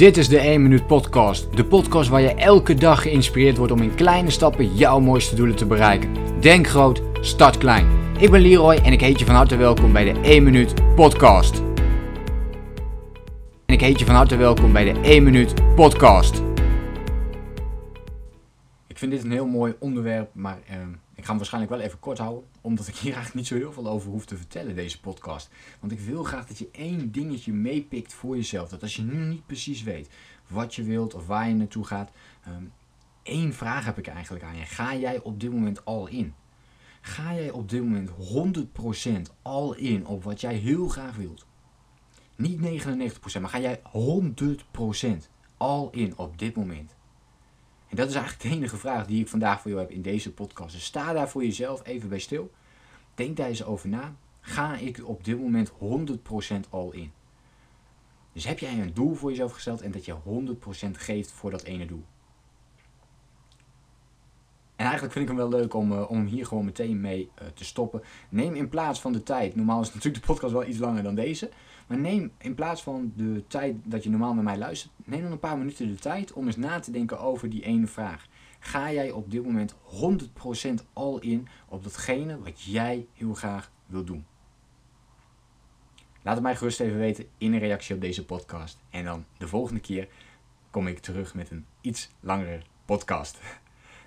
Dit is de 1 Minuut Podcast. De podcast waar je elke dag geïnspireerd wordt om in kleine stappen jouw mooiste doelen te bereiken. Denk groot, start klein. Ik ben Leroy en ik heet je van harte welkom bij de 1 Minuut Podcast. En ik heet je van harte welkom bij de 1 Minuut Podcast. Ik vind dit een heel mooi onderwerp, maar eh, ik ga hem waarschijnlijk wel even kort houden. Omdat ik hier eigenlijk niet zo heel veel over hoef te vertellen, deze podcast. Want ik wil graag dat je één dingetje meepikt voor jezelf. Dat als je nu niet precies weet wat je wilt of waar je naartoe gaat. ehm, één vraag heb ik eigenlijk aan je. Ga jij op dit moment al in? Ga jij op dit moment 100% al in op wat jij heel graag wilt? Niet 99%, maar ga jij 100% al in op dit moment? En dat is eigenlijk de enige vraag die ik vandaag voor jou heb in deze podcast. Dus sta daar voor jezelf even bij stil. Denk daar eens over na. Ga ik op dit moment 100% al in? Dus heb jij een doel voor jezelf gesteld en dat je 100% geeft voor dat ene doel? En eigenlijk vind ik hem wel leuk om, eh, om hier gewoon meteen mee eh, te stoppen. Neem in plaats van de tijd, normaal is natuurlijk de podcast wel iets langer dan deze. Maar neem in plaats van de tijd dat je normaal naar mij luistert, neem dan een paar minuten de tijd om eens na te denken over die ene vraag. Ga jij op dit moment 100% al in op datgene wat jij heel graag wil doen? Laat het mij gerust even weten in een reactie op deze podcast. En dan de volgende keer kom ik terug met een iets langere podcast.